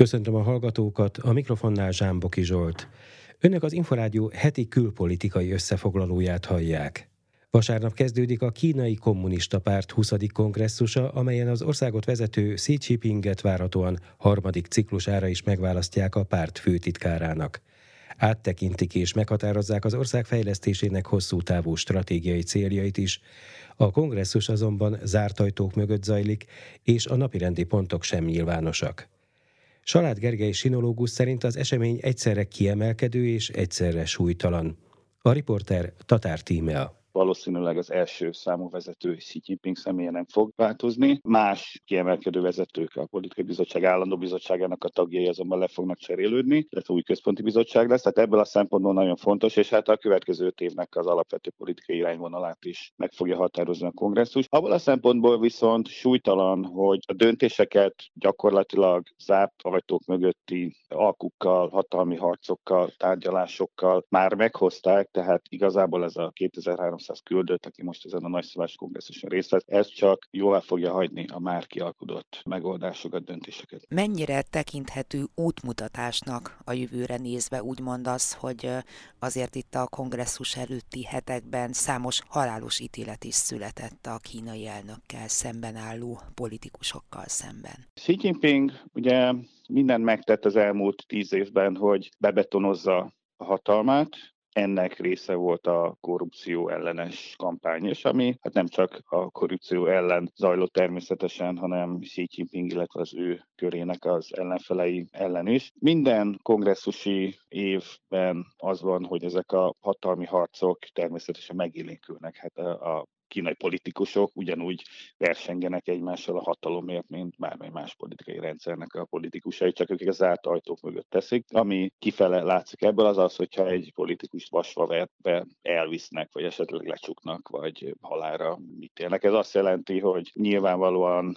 Köszöntöm a hallgatókat, a mikrofonnál Zsámboki Zsolt. Önök az Inforádió heti külpolitikai összefoglalóját hallják. Vasárnap kezdődik a kínai kommunista párt 20. kongresszusa, amelyen az országot vezető Xi Jinpinget várhatóan harmadik ciklusára is megválasztják a párt főtitkárának. Áttekintik és meghatározzák az ország fejlesztésének hosszú távú stratégiai céljait is. A kongresszus azonban zárt ajtók mögött zajlik, és a napirendi pontok sem nyilvánosak. Salád Gergely sinológus szerint az esemény egyszerre kiemelkedő és egyszerre súlytalan. A riporter Tatár Tímea valószínűleg az első számú vezető Xi Jinping személye nem fog változni. Más kiemelkedő vezetők, a politikai bizottság állandó bizottságának a tagjai azonban le fognak cserélődni, illetve új központi bizottság lesz. Tehát ebből a szempontból nagyon fontos, és hát a következő öt évnek az alapvető politikai irányvonalát is meg fogja határozni a kongresszus. Abból a szempontból viszont súlytalan, hogy a döntéseket gyakorlatilag zárt ajtók mögötti alkukkal, hatalmi harcokkal, tárgyalásokkal már meghozták, tehát igazából ez a 2003 300 küldött, aki most ezen a nagyszabás kongresszuson részt vesz, ez csak jóvá fogja hagyni a már kialkudott megoldásokat, döntéseket. Mennyire tekinthető útmutatásnak a jövőre nézve úgymond az, hogy azért itt a kongresszus előtti hetekben számos halálos ítélet is született a kínai elnökkel szemben álló politikusokkal szemben. Xi Jinping ugye mindent megtett az elmúlt tíz évben, hogy bebetonozza a hatalmát, ennek része volt a korrupció ellenes kampány, és ami hát nem csak a korrupció ellen zajlott természetesen, hanem Xi Jinping, illetve az ő körének az ellenfelei ellen is. Minden kongresszusi évben az van, hogy ezek a hatalmi harcok természetesen megélénkülnek. Hát a, a kínai politikusok ugyanúgy versengenek egymással a hatalomért, mint bármely más politikai rendszernek a politikusai, csak ők az árt ajtók mögött teszik. Ami kifele látszik ebből az az, hogyha egy politikust vasva be elvisznek, vagy esetleg lecsuknak, vagy halára mit élnek. Ez azt jelenti, hogy nyilvánvalóan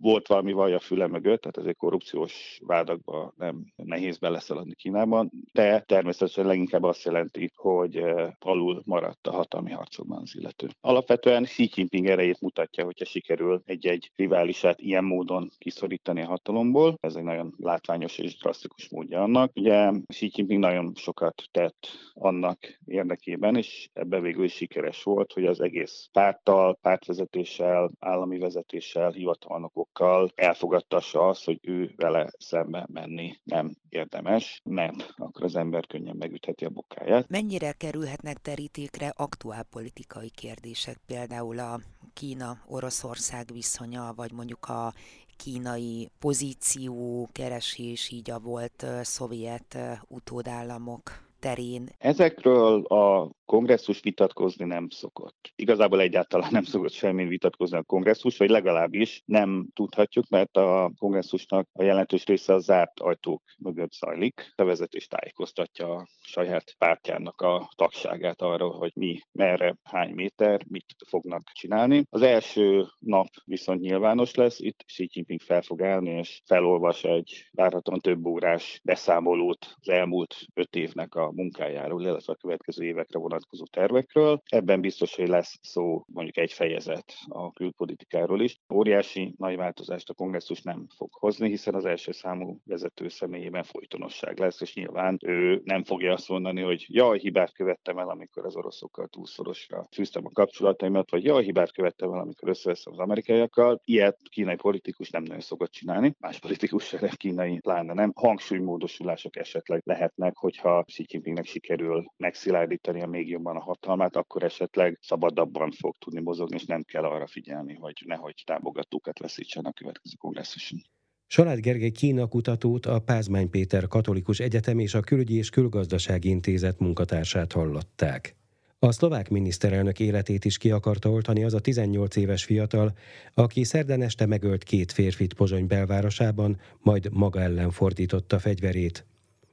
volt valami vaj a füle mögött, tehát ezért korrupciós vádakba nem nehéz beleszaladni Kínában, de természetesen leginkább azt jelenti, hogy alul maradt a hatalmi harcokban az illető. Alapvetően Xi Jinping erejét mutatja, hogyha sikerül egy-egy riválisát ilyen módon kiszorítani a hatalomból. Ez egy nagyon látványos és drasztikus módja annak. Ugye Xi Jinping nagyon sokat tett annak érdekében, és ebben végül is sikeres volt, hogy az egész párttal, pártvezetéssel, állami vezetéssel, hivatalnak tanácsadókokkal elfogadtassa azt, hogy ő vele szembe menni nem érdemes, mert akkor az ember könnyen megütheti a bokáját. Mennyire kerülhetnek terítékre aktuál politikai kérdések, például a Kína-Oroszország viszonya, vagy mondjuk a kínai pozíció keresés, így a volt szovjet utódállamok terén? Ezekről a kongresszus vitatkozni nem szokott. Igazából egyáltalán nem szokott semmi vitatkozni a kongresszus, vagy legalábbis nem tudhatjuk, mert a kongresszusnak a jelentős része a zárt ajtók mögött zajlik. A vezetés tájékoztatja a saját pártjának a tagságát arról, hogy mi, merre, hány méter, mit fognak csinálni. Az első nap viszont nyilvános lesz, itt Xi Jinping fel fog állni, és felolvas egy várhatóan több órás beszámolót az elmúlt öt évnek a munkájáról, illetve a következő évekre vonatkozó tervekről. Ebben biztos, hogy lesz szó mondjuk egy fejezet a külpolitikáról is. Óriási nagy változást a kongresszus nem fog hozni, hiszen az első számú vezető személyében folytonosság lesz, és nyilván ő nem fogja azt mondani, hogy jaj, hibát követtem el, amikor az oroszokkal túlszorosra fűztem a kapcsolataimat, vagy jaj, hibát követtem el, amikor összeveszem az amerikaiakkal. Ilyet kínai politikus nem nagyon szokott csinálni, más politikus se, kínai pláne nem. Hangsúlymódosulások esetleg lehetnek, hogyha Xi Jinpingnek sikerül megszilárdítani a még jobban a hatalmát, akkor esetleg szabadabban fog tudni mozogni, és nem kell arra figyelni, hogy nehogy támogatókat veszítsen a következő kongresszuson. Salád Gergely Kína kutatót, a Pázmány Péter Katolikus Egyetem és a Külügyi és Külgazdasági Intézet munkatársát hallották. A szlovák miniszterelnök életét is ki akarta oltani az a 18 éves fiatal, aki szerden este megölt két férfit Pozsony belvárosában, majd maga ellen fordította fegyverét.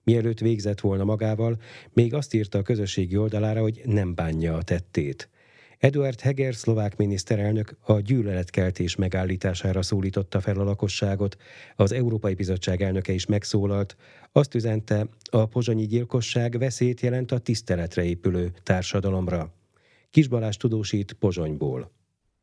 Mielőtt végzett volna magával, még azt írta a közösségi oldalára, hogy nem bánja a tettét. Eduard Heger szlovák miniszterelnök a gyűlöletkeltés megállítására szólította fel a lakosságot, az Európai Bizottság elnöke is megszólalt, azt üzente, a pozsonyi gyilkosság veszélyt jelent a tiszteletre épülő társadalomra. Kis Balázs tudósít Pozsonyból.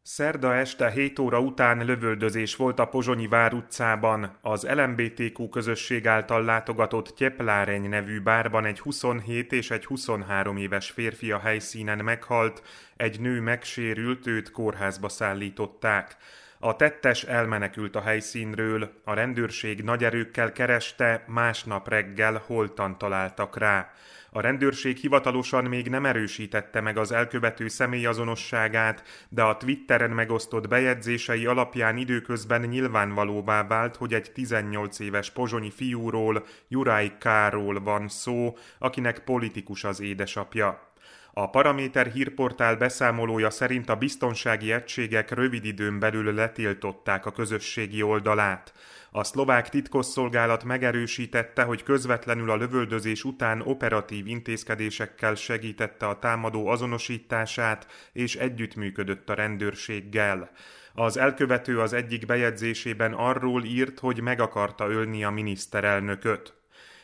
Szerda este 7 óra után lövöldözés volt a Pozsonyi vár utcában. Az LMBTQ közösség által látogatott Tyepláreny nevű bárban egy 27 és egy 23 éves férfi a helyszínen meghalt, egy nő megsérült, őt kórházba szállították. A tettes elmenekült a helyszínről, a rendőrség nagy erőkkel kereste, másnap reggel holtan találtak rá. A rendőrség hivatalosan még nem erősítette meg az elkövető személyazonosságát, de a Twitteren megosztott bejegyzései alapján időközben nyilvánvalóvá vált, hogy egy 18 éves pozsonyi fiúról, Juraj Káról van szó, akinek politikus az édesapja. A Paraméter hírportál beszámolója szerint a biztonsági egységek rövid időn belül letiltották a közösségi oldalát. A szlovák titkosszolgálat megerősítette, hogy közvetlenül a lövöldözés után operatív intézkedésekkel segítette a támadó azonosítását és együttműködött a rendőrséggel. Az elkövető az egyik bejegyzésében arról írt, hogy meg akarta ölni a miniszterelnököt.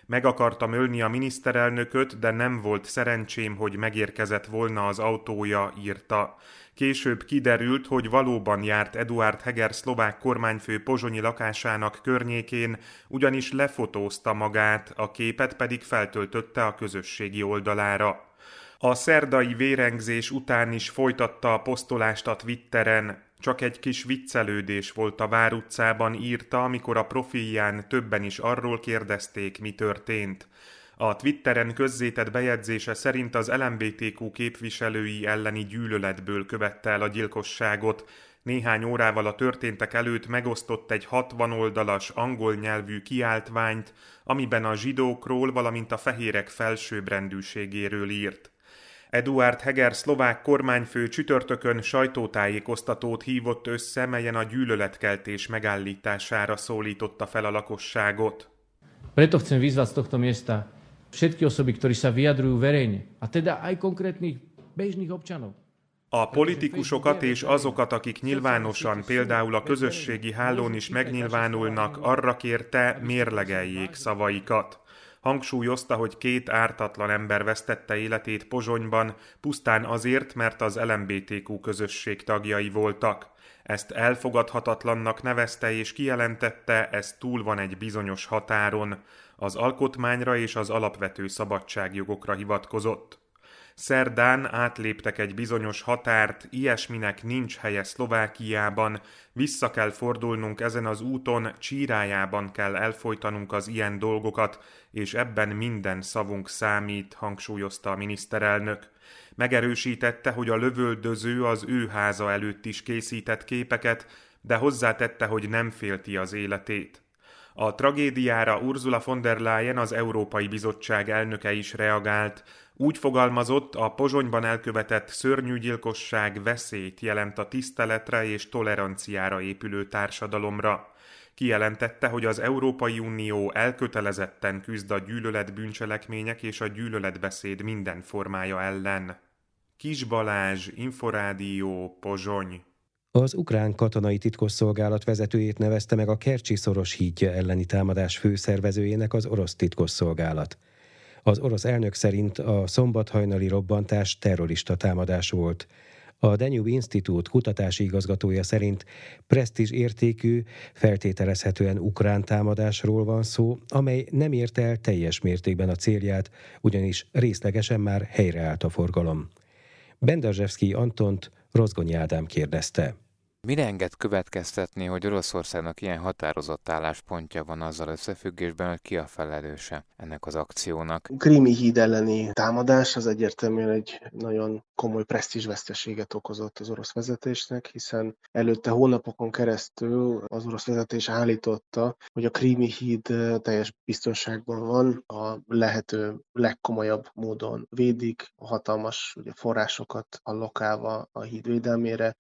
Meg akartam ölni a miniszterelnököt, de nem volt szerencsém, hogy megérkezett volna az autója, írta. Később kiderült, hogy valóban járt Eduard Heger szlovák kormányfő pozsonyi lakásának környékén, ugyanis lefotózta magát, a képet pedig feltöltötte a közösségi oldalára. A szerdai vérengzés után is folytatta a posztolást a Twitteren, csak egy kis viccelődés volt a Vár utcában írta, amikor a profilján többen is arról kérdezték, mi történt. A Twitteren közzétett bejegyzése szerint az LMBTQ képviselői elleni gyűlöletből követte el a gyilkosságot. Néhány órával a történtek előtt megosztott egy 60 oldalas angol nyelvű kiáltványt, amiben a zsidókról, valamint a fehérek felsőbbrendűségéről írt. Eduard Heger szlovák kormányfő csütörtökön sajtótájékoztatót hívott össze, melyen a gyűlöletkeltés megállítására szólította fel a lakosságot. Preto chcem vyzvať z tohto miesta všetky osoby, ktorí sa vyjadrujú verejne, a teda aj konkrétnych bežných občanov, a politikusokat és azokat, akik nyilvánosan, például a közösségi hálón is megnyilvánulnak, arra kérte, mérlegeljék szavaikat. Hangsúlyozta, hogy két ártatlan ember vesztette életét Pozsonyban, pusztán azért, mert az LMBTQ közösség tagjai voltak. Ezt elfogadhatatlannak nevezte és kijelentette, ez túl van egy bizonyos határon. Az alkotmányra és az alapvető szabadságjogokra hivatkozott. Szerdán átléptek egy bizonyos határt, ilyesminek nincs helye Szlovákiában, vissza kell fordulnunk ezen az úton, csírájában kell elfolytanunk az ilyen dolgokat, és ebben minden szavunk számít, hangsúlyozta a miniszterelnök. Megerősítette, hogy a lövöldöző az ő háza előtt is készített képeket, de hozzátette, hogy nem félti az életét. A tragédiára Ursula von der Leyen, az Európai Bizottság elnöke is reagált, úgy fogalmazott, a Pozsonyban elkövetett szörnyű gyilkosság veszélyt jelent a tiszteletre és toleranciára épülő társadalomra. Kijelentette, hogy az Európai Unió elkötelezetten küzd a gyűlölet bűncselekmények és a gyűlöletbeszéd minden formája ellen. Kis Balázs, Inforádió, Pozsony. Az ukrán katonai titkosszolgálat vezetőjét nevezte meg a Kercsi szoros hídja elleni támadás főszervezőjének az orosz titkosszolgálat. Az orosz elnök szerint a szombathajnali robbantás terrorista támadás volt. A Danube Institute kutatási igazgatója szerint presztízs értékű, feltételezhetően ukrán támadásról van szó, amely nem érte el teljes mértékben a célját, ugyanis részlegesen már helyreállt a forgalom. Bendazsevszki Antont Rozgonyi Ádám kérdezte. Mire enged következtetni, hogy Oroszországnak ilyen határozott álláspontja van azzal összefüggésben, hogy ki a felelőse ennek az akciónak? Krími híd elleni támadás az egyértelműen egy nagyon komoly presztízsveszteséget okozott az orosz vezetésnek, hiszen előtte hónapokon keresztül az orosz vezetés állította, hogy a Krími híd teljes biztonságban van, a lehető legkomolyabb módon védik, a hatalmas ugye, forrásokat allokálva a híd védelmére.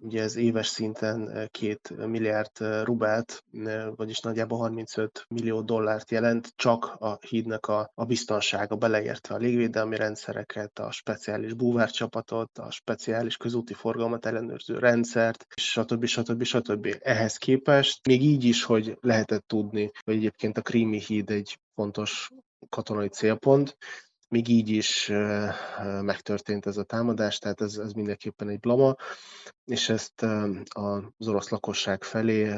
Ugye ez éves éves szinten két milliárd rubelt, vagyis nagyjából 35 millió dollárt jelent, csak a hídnak a, a biztonsága, beleértve a légvédelmi rendszereket, a speciális búvárcsapatot, a speciális közúti forgalmat ellenőrző rendszert, stb. stb. stb. Ehhez képest még így is, hogy lehetett tudni, hogy egyébként a Krími híd egy fontos katonai célpont, még így is megtörtént ez a támadás, tehát ez, ez mindenképpen egy blama. És ezt az orosz lakosság felé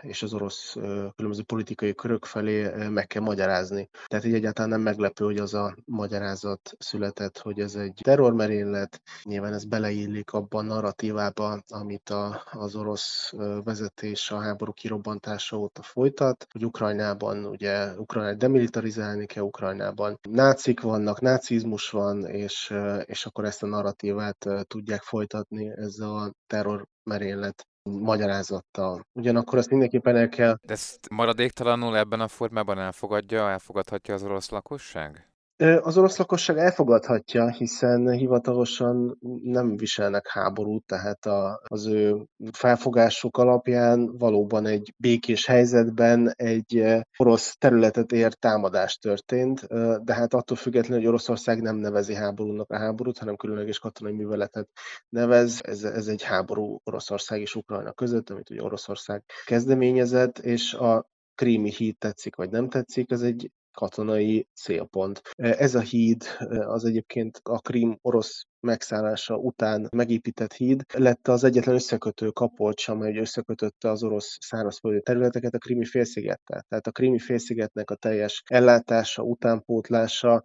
és az orosz különböző politikai körök felé meg kell magyarázni. Tehát így egyáltalán nem meglepő, hogy az a magyarázat született, hogy ez egy terrormerénylet, nyilván ez beleillik abba a narratívába, amit a, az orosz vezetés a háború kirobbantása óta folytat, hogy Ukrajnában ugye Ukrajnát demilitarizálni kell, Ukrajnában nácik vannak, nácizmus van, és, és akkor ezt a narratívát tudják folytatni ezzel a terror merénylet magyarázattal. Ugyanakkor azt mindenképpen el kell... De ezt maradéktalanul ebben a formában elfogadja, elfogadhatja az orosz lakosság? Az orosz lakosság elfogadhatja, hiszen hivatalosan nem viselnek háborút, tehát a, az ő felfogásuk alapján valóban egy békés helyzetben egy orosz területet ért támadás történt, de hát attól függetlenül, hogy Oroszország nem nevezi háborúnak a háborút, hanem különleges katonai műveletet nevez. Ez, ez egy háború Oroszország és Ukrajna között, amit ugye Oroszország kezdeményezett, és a krími híd tetszik vagy nem tetszik, ez egy katonai célpont. Ez a híd az egyébként a Krím orosz megszállása után megépített híd lett az egyetlen összekötő kapolcs, amely összekötötte az orosz szárazföldi területeket a krimi félszigettel. Tehát a krimi félszigetnek a teljes ellátása, utánpótlása,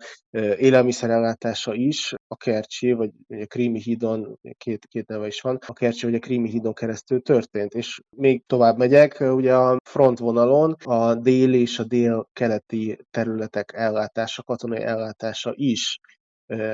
élelmiszerellátása is a Kercsi, vagy a Krími hídon, két, két neve is van, a Kercsi vagy a Krími hídon keresztül történt. És még tovább megyek, ugye a frontvonalon a dél és a dél-keleti területek ellátása, katonai ellátása is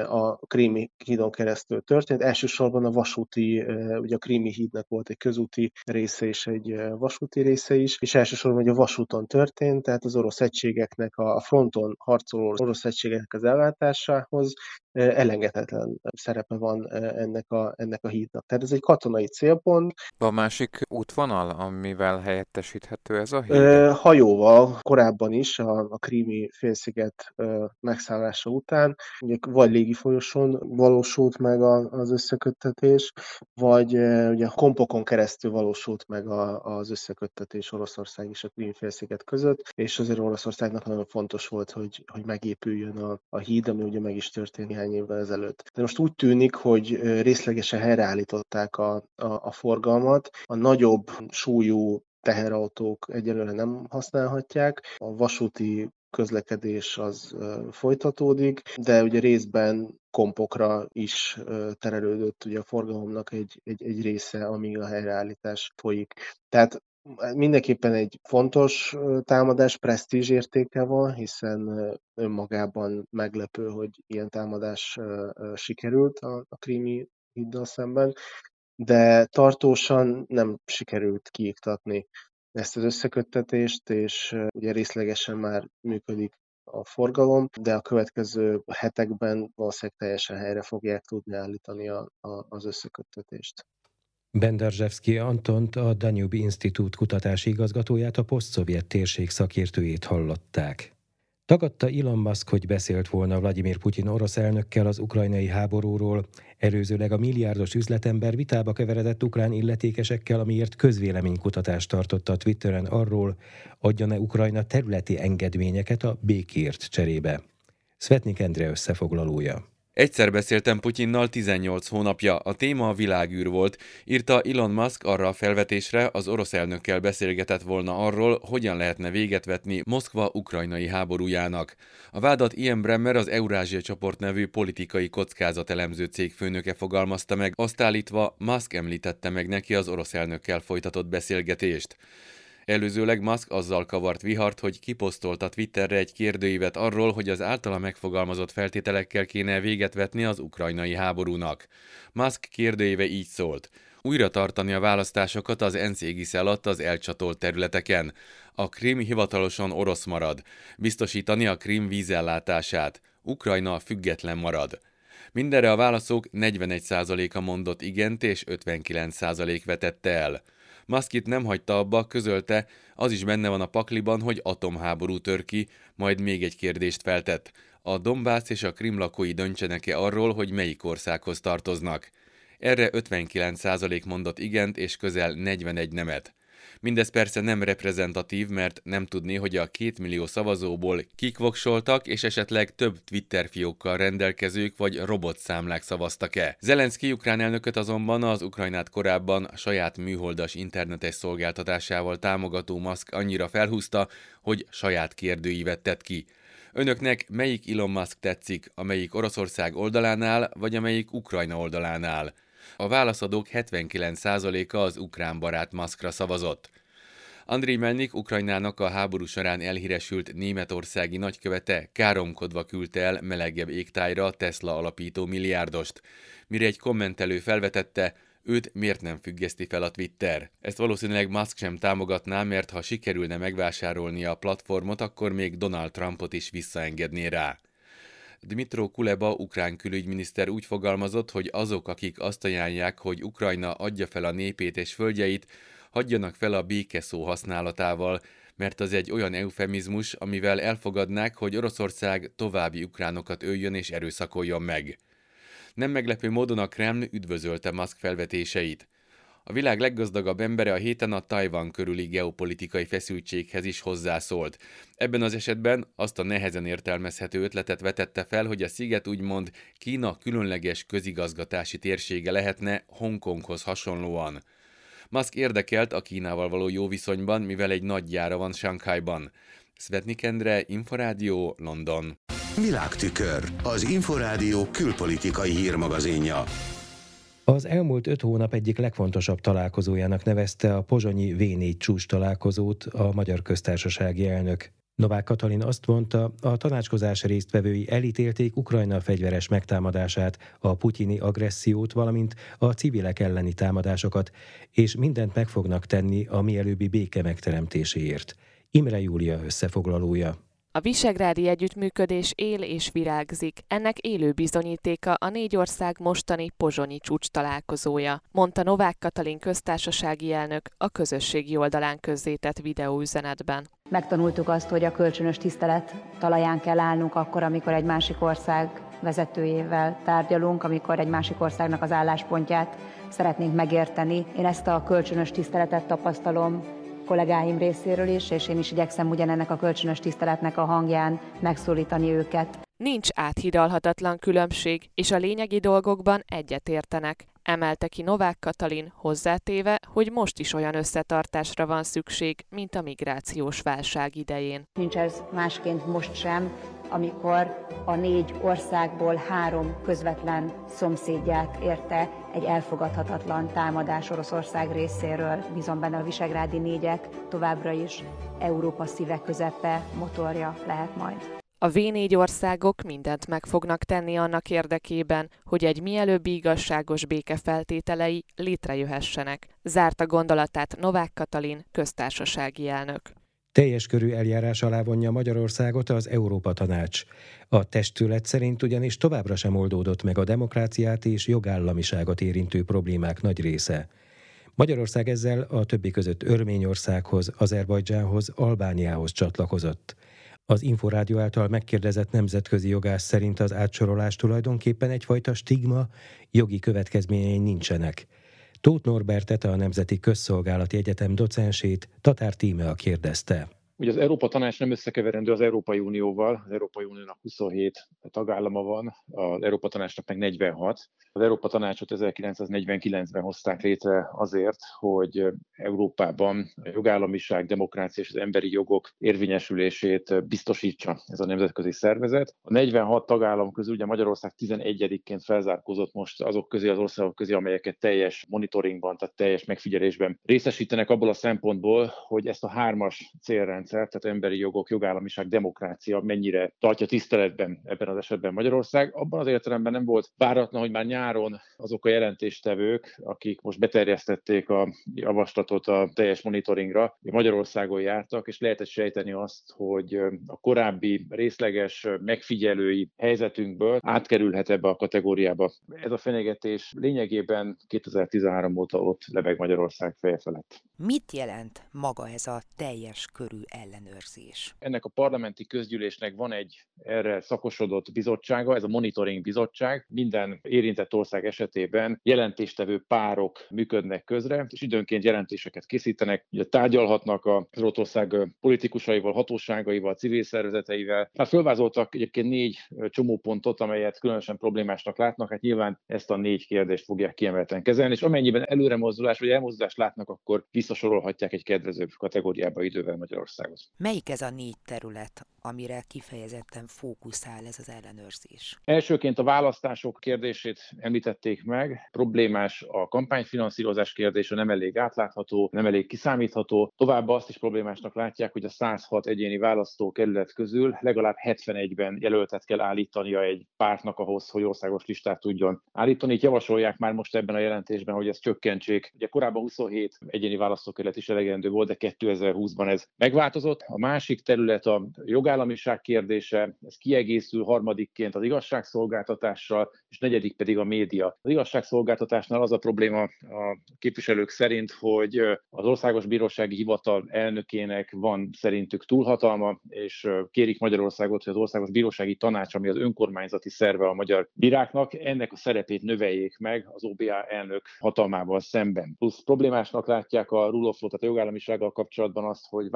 a Krími hídon keresztül történt. Elsősorban a vasúti, ugye a Krími hídnak volt egy közúti része és egy vasúti része is, és elsősorban ugye a vasúton történt, tehát az orosz egységeknek, a fronton harcoló orosz egységeknek az ellátásához elengedhetetlen szerepe van ennek a, ennek a hídnak. Tehát ez egy katonai célpont. A másik útvonal, amivel helyettesíthető ez a híd? Hajóval korábban is, a, a Krími félsziget megszállása után, ugye vagy légifolyosón valósult meg az összeköttetés, vagy ugye kompokon keresztül valósult meg az összeköttetés Oroszország és a Krím félsziget között, és azért Oroszországnak nagyon fontos volt, hogy, hogy megépüljön a, a híd, ami ugye meg is történt néhány évvel ezelőtt. De most úgy tűnik, hogy részlegesen helyreállították a, a, a forgalmat, a nagyobb súlyú teherautók egyelőre nem használhatják, a vasúti közlekedés az folytatódik, de ugye részben kompokra is terelődött ugye a forgalomnak egy, egy, egy része, amíg a helyreállítás folyik. Tehát mindenképpen egy fontos támadás, presztízs értéke van, hiszen önmagában meglepő, hogy ilyen támadás sikerült a, a krími hiddal szemben, de tartósan nem sikerült kiiktatni ezt az összeköttetést, és ugye részlegesen már működik a forgalom, de a következő hetekben valószínűleg teljesen helyre fogják tudni állítani a, a, az összeköttetést. Benderzsevszki Antont, a Danube Institute kutatási igazgatóját, a posztszovjet térség szakértőjét hallották. Tagadta Elon Musk, hogy beszélt volna Vladimir Putyin orosz elnökkel az ukrajnai háborúról. Előzőleg a milliárdos üzletember vitába keveredett ukrán illetékesekkel, amiért közvéleménykutatást tartotta a Twitteren arról, adjon-e Ukrajna területi engedményeket a békért cserébe. Svetnik Endre összefoglalója. Egyszer beszéltem Putyinnal 18 hónapja, a téma a világűr volt, írta Elon Musk arra a felvetésre, az orosz elnökkel beszélgetett volna arról, hogyan lehetne véget vetni Moszkva ukrajnai háborújának. A vádat Ian Bremmer az Eurázsia csoport nevű politikai kockázatelemző cég főnöke fogalmazta meg, azt állítva Musk említette meg neki az orosz elnökkel folytatott beszélgetést. Előzőleg Musk azzal kavart vihart, hogy kiposztolta Twitterre egy kérdőívet arról, hogy az általa megfogalmazott feltételekkel kéne véget vetni az ukrajnai háborúnak. Musk kérdőíve így szólt. Újra tartani a választásokat az NCGIS alatt az elcsatolt területeken. A Krim hivatalosan orosz marad. Biztosítani a Krim vízellátását. Ukrajna független marad. Mindenre a válaszok 41%-a mondott igent és 59% vetette el. Musk nem hagyta abba, közölte, az is benne van a pakliban, hogy atomháború tör ki, majd még egy kérdést feltett. A Dombász és a Krim lakói döntsenek-e arról, hogy melyik országhoz tartoznak? Erre 59% mondott igent és közel 41 nemet. Mindez persze nem reprezentatív, mert nem tudni, hogy a két millió szavazóból kik voksoltak, és esetleg több Twitter fiókkal rendelkezők vagy robotszámlák szavaztak-e. Zelenszky ukrán elnököt azonban az Ukrajnát korábban saját műholdas internetes szolgáltatásával támogató Musk annyira felhúzta, hogy saját kérdőívet tett ki. Önöknek melyik Elon Musk tetszik, amelyik Oroszország oldalánál, vagy amelyik Ukrajna oldalánál? A válaszadók 79%-a az ukrán barát Muskra szavazott. Andriy Melnik Ukrajnának a háború során elhíresült németországi nagykövete káromkodva küldte el melegebb égtájra a Tesla alapító milliárdost, mire egy kommentelő felvetette, őt miért nem függeszti fel a Twitter. Ezt valószínűleg Musk sem támogatná, mert ha sikerülne megvásárolni a platformot, akkor még Donald Trumpot is visszaengedné rá. Dmitro Kuleba, ukrán külügyminiszter úgy fogalmazott, hogy azok, akik azt ajánlják, hogy Ukrajna adja fel a népét és földjeit, hagyjanak fel a békeszó használatával, mert az egy olyan eufemizmus, amivel elfogadnák, hogy Oroszország további ukránokat öljön és erőszakoljon meg. Nem meglepő módon a Kreml üdvözölte Musk felvetéseit. A világ leggazdagabb embere a héten a Tajvan körüli geopolitikai feszültséghez is hozzászólt. Ebben az esetben azt a nehezen értelmezhető ötletet vetette fel, hogy a sziget úgymond Kína különleges közigazgatási térsége lehetne Hongkonghoz hasonlóan. Musk érdekelt a Kínával való jó viszonyban, mivel egy nagy gyára van Shanghaiban. Svetnik Endre, Inforádió, London. Világtükör, az Inforádió külpolitikai hírmagazinja. Az elmúlt öt hónap egyik legfontosabb találkozójának nevezte a pozsonyi V4 csúcs találkozót a Magyar Köztársasági Elnök. Novák Katalin azt mondta, a tanácskozás résztvevői elítélték Ukrajna fegyveres megtámadását, a putyini agressziót, valamint a civilek elleni támadásokat, és mindent meg fognak tenni a mielőbbi béke megteremtéséért. Imre Júlia összefoglalója. A visegrádi együttműködés él és virágzik. Ennek élő bizonyítéka a négy ország mostani pozsonyi csúcs találkozója, mondta Novák Katalin köztársasági elnök a közösségi oldalán közzétett videóüzenetben. Megtanultuk azt, hogy a kölcsönös tisztelet talaján kell állnunk akkor, amikor egy másik ország vezetőjével tárgyalunk, amikor egy másik országnak az álláspontját szeretnénk megérteni. Én ezt a kölcsönös tiszteletet tapasztalom kollégáim részéről is, és én is igyekszem ugyanennek a kölcsönös tiszteletnek a hangján megszólítani őket. Nincs áthidalhatatlan különbség, és a lényegi dolgokban egyetértenek, emelte ki Novák Katalin, hozzátéve, hogy most is olyan összetartásra van szükség, mint a migrációs válság idején. Nincs ez másként most sem, amikor a négy országból három közvetlen szomszédját érte egy elfogadhatatlan támadás Oroszország részéről. Bízom benne a visegrádi négyek továbbra is Európa szíve közepe, motorja lehet majd. A V4 országok mindent meg fognak tenni annak érdekében, hogy egy mielőbbi igazságos béke feltételei létrejöhessenek. Zárta gondolatát Novák Katalin, köztársasági elnök. Teljes körű eljárás alá vonja Magyarországot az Európa Tanács. A testület szerint ugyanis továbbra sem oldódott meg a demokráciát és jogállamiságot érintő problémák nagy része. Magyarország ezzel a többi között Örményországhoz, Azerbajdzsánhoz, Albániához csatlakozott. Az Inforádió által megkérdezett nemzetközi jogász szerint az átsorolás tulajdonképpen egyfajta stigma, jogi következményei nincsenek. Tóth Norbertet, a Nemzeti Közszolgálati Egyetem docensét Tatár Tímea kérdezte. Ugye az Európa Tanács nem összekeverendő az Európai Unióval, az Európai Uniónak 27 tagállama van, az Európa Tanácsnak meg 46. Az Európa Tanácsot 1949-ben hozták létre azért, hogy Európában a jogállamiság, demokrácia és az emberi jogok érvényesülését biztosítsa ez a nemzetközi szervezet. A 46 tagállam közül ugye Magyarország 11-ként felzárkózott most azok közé az országok közé, amelyeket teljes monitoringban, tehát teljes megfigyelésben részesítenek abból a szempontból, hogy ezt a hármas célrendszer rendszer, tehát emberi jogok, jogállamiság, demokrácia mennyire tartja tiszteletben ebben az esetben Magyarország. Abban az értelemben nem volt váratlan, hogy már nyáron azok a jelentéstevők, akik most beterjesztették a javaslatot a teljes monitoringra, Magyarországon jártak, és lehetett sejteni azt, hogy a korábbi részleges megfigyelői helyzetünkből átkerülhet ebbe a kategóriába. Ez a fenyegetés lényegében 2013 óta ott lebeg Magyarország feje felett. Mit jelent maga ez a teljes körű ellenőrzés? Ennek a parlamenti közgyűlésnek van egy erre szakosodott bizottsága, ez a monitoring bizottság. Minden érintett ország esetében jelentéstevő párok működnek közre, és időnként jelentéseket készítenek, ugye tárgyalhatnak az ország politikusaival, hatóságaival, civil szervezeteivel. Hát fölvázoltak egyébként négy csomópontot, amelyet különösen problémásnak látnak, hát nyilván ezt a négy kérdést fogják kiemelten kezelni, és amennyiben előremozdulás vagy elmozdulást látnak, akkor visszasorolhatják egy kedvezőbb kategóriába idővel Magyarországot. Melyik ez a négy terület, amire kifejezetten fókuszál ez az ellenőrzés? Elsőként a választások kérdését említették meg. Problémás a kampányfinanszírozás kérdése, nem elég átlátható, nem elég kiszámítható. Továbbá azt is problémásnak látják, hogy a 106 egyéni választókerület közül legalább 71-ben jelöltet kell állítania egy pártnak ahhoz, hogy országos listát tudjon állítani. Itt javasolják már most ebben a jelentésben, hogy ezt csökkentsék. Ugye korábban 27 egyéni választókerület is elegendő volt, de 2020-ban ez megváltozott. A másik terület a jogállamiság kérdése, ez kiegészül harmadikként az igazságszolgáltatással, és negyedik pedig a média. Az igazságszolgáltatásnál az a probléma a képviselők szerint, hogy az Országos Bírósági Hivatal elnökének van szerintük túlhatalma, és kérik Magyarországot, hogy az Országos Bírósági Tanács, ami az önkormányzati szerve a magyar bíráknak, ennek a szerepét növeljék meg az OBA elnök hatalmával szemben. Plusz problémásnak látják a rule of law, tehát a jogállamisággal kapcsolatban azt, hogy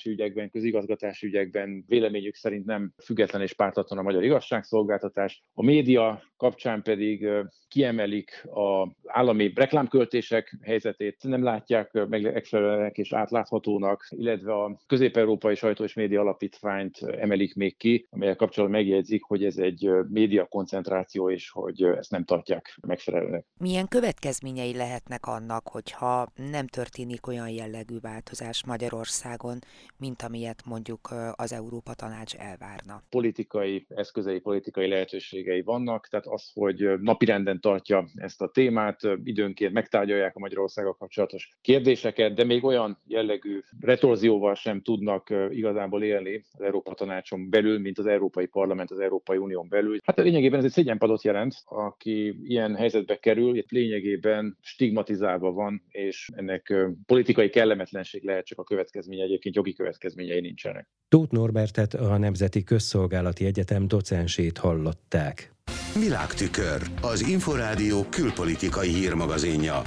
választási ügyekben, közigazgatási ügyekben véleményük szerint nem független és pártatlan a magyar igazságszolgáltatás. A média kapcsán pedig kiemelik az állami reklámköltések helyzetét, nem látják megfelelőnek és átláthatónak, illetve a Közép-Európai Sajtó és Média Alapítványt emelik még ki, amelyek kapcsolatban megjegyzik, hogy ez egy média koncentráció, és hogy ezt nem tartják megfelelőnek. Milyen következményei lehetnek annak, hogyha nem történik olyan jellegű változás Magyarországon, mint amilyet mondjuk az Európa Tanács elvárna? Politikai eszközei, politikai lehetőségei vannak, tehát az, hogy napirenden tartja ezt a témát, időnként megtárgyalják a Magyarországgal kapcsolatos kérdéseket, de még olyan jellegű retorzióval sem tudnak igazából élni az Európa Tanácson belül, mint az Európai Parlament az Európai Unión belül. Hát lényegében ez egy szégyenpadot jelent, aki ilyen helyzetbe kerül, lényegében stigmatizálva van, és ennek politikai kellemetlenség lehet csak a következménye, egyébként jogi következményei nincsenek. Tóth Norbertet a Nemzeti Közszolgálati Egyetem docensét hallották. Világtükör, az Inforádió külpolitikai hírmagazinja.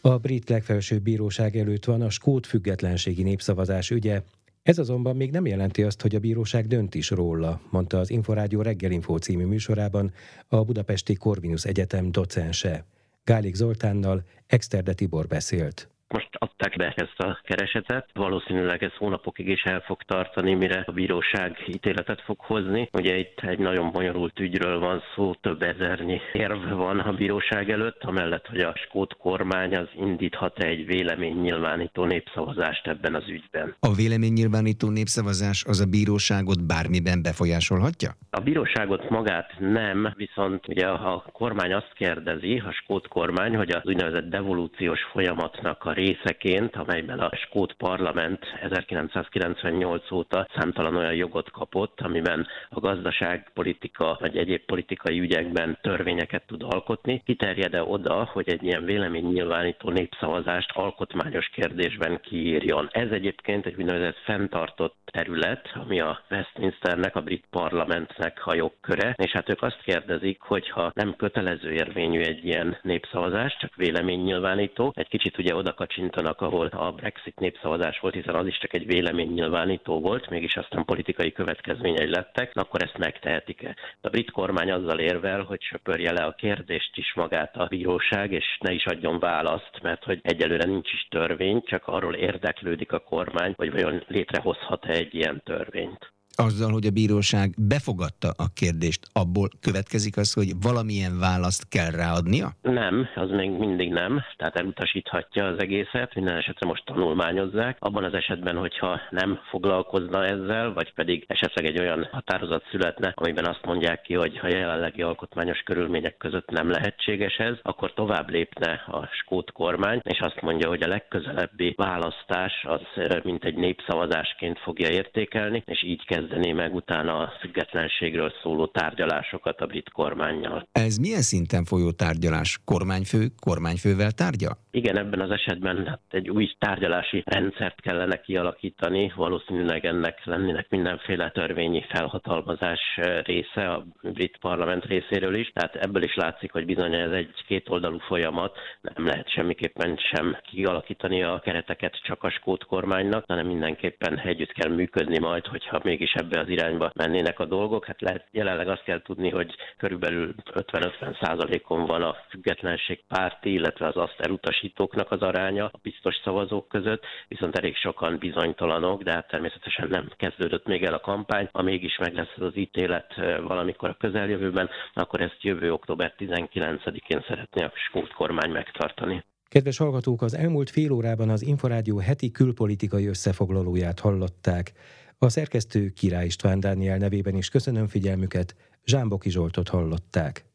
A brit legfelsőbb bíróság előtt van a skót függetlenségi népszavazás ügye. Ez azonban még nem jelenti azt, hogy a bíróság dönt is róla, mondta az Inforádió reggelinfó című műsorában a Budapesti Corvinus Egyetem docense. Gálik Zoltánnal Exterde Tibor beszélt. Most adták be ezt a keresetet. Valószínűleg ez hónapokig is el fog tartani, mire a bíróság ítéletet fog hozni. Ugye itt egy nagyon bonyolult ügyről van szó, több ezernyi érv van a bíróság előtt, amellett, hogy a skót kormány az indíthat egy véleménynyilvánító népszavazást ebben az ügyben. A véleménynyilvánító népszavazás az a bíróságot bármiben befolyásolhatja? A bíróságot magát nem, viszont ugye a kormány azt kérdezi, a skót kormány, hogy az úgynevezett devolúciós folyamatnak a részeként, amelyben a Skót Parlament 1998 óta számtalan olyan jogot kapott, amiben a gazdaságpolitika vagy egyéb politikai ügyekben törvényeket tud alkotni, kiterjed-e oda, hogy egy ilyen véleménynyilvánító népszavazást alkotmányos kérdésben kiírjon. Ez egyébként egy úgynevezett fenntartott terület, ami a Westminsternek, a brit parlamentnek a jogköre, és hát ők azt kérdezik, hogy ha nem kötelező érvényű egy ilyen népszavazás, csak véleménynyilvánító, egy kicsit ugye oda kacsintanak, ahol a Brexit népszavazás volt, hiszen az is csak egy véleménynyilvánító volt, mégis aztán politikai következményei lettek, akkor ezt megtehetik-e? A brit kormány azzal érvel, hogy söpörje le a kérdést is magát a bíróság, és ne is adjon választ, mert hogy egyelőre nincs is törvény, csak arról érdeklődik a kormány, hogy vajon létrehozhat-e egy ilyen törvényt azzal, hogy a bíróság befogadta a kérdést, abból következik az, hogy valamilyen választ kell ráadnia? Nem, az még mindig nem, tehát elutasíthatja az egészet, minden esetre most tanulmányozzák. Abban az esetben, hogyha nem foglalkozna ezzel, vagy pedig esetleg egy olyan határozat születne, amiben azt mondják ki, hogy a jelenlegi alkotmányos körülmények között nem lehetséges ez, akkor tovább lépne a skót kormány, és azt mondja, hogy a legközelebbi választás az mint egy népszavazásként fogja értékelni, és így kezd kezdené meg utána a függetlenségről szóló tárgyalásokat a brit kormányjal. Ez milyen szinten folyó tárgyalás? Kormányfő kormányfővel tárgya? Igen, ebben az esetben hát egy új tárgyalási rendszert kellene kialakítani, valószínűleg ennek lennének mindenféle törvényi felhatalmazás része a brit parlament részéről is, tehát ebből is látszik, hogy bizony ez egy kétoldalú folyamat, nem lehet semmiképpen sem kialakítani a kereteket csak a skót kormánynak, hanem mindenképpen együtt kell működni majd, hogyha mégis ebbe az irányba mennének a dolgok. Hát lehet, jelenleg azt kell tudni, hogy körülbelül 50-50 százalékon van a függetlenség párti, illetve az azt elutasítóknak az aránya a biztos szavazók között, viszont elég sokan bizonytalanok, de hát természetesen nem kezdődött még el a kampány. Ha mégis meg lesz az ítélet valamikor a közeljövőben, akkor ezt jövő október 19-én szeretné a skót kormány megtartani. Kedves hallgatók, az elmúlt fél órában az Inforádió heti külpolitikai összefoglalóját hallották. A szerkesztő Király István Dániel nevében is köszönöm figyelmüket, Zsámboki Zsoltot hallották.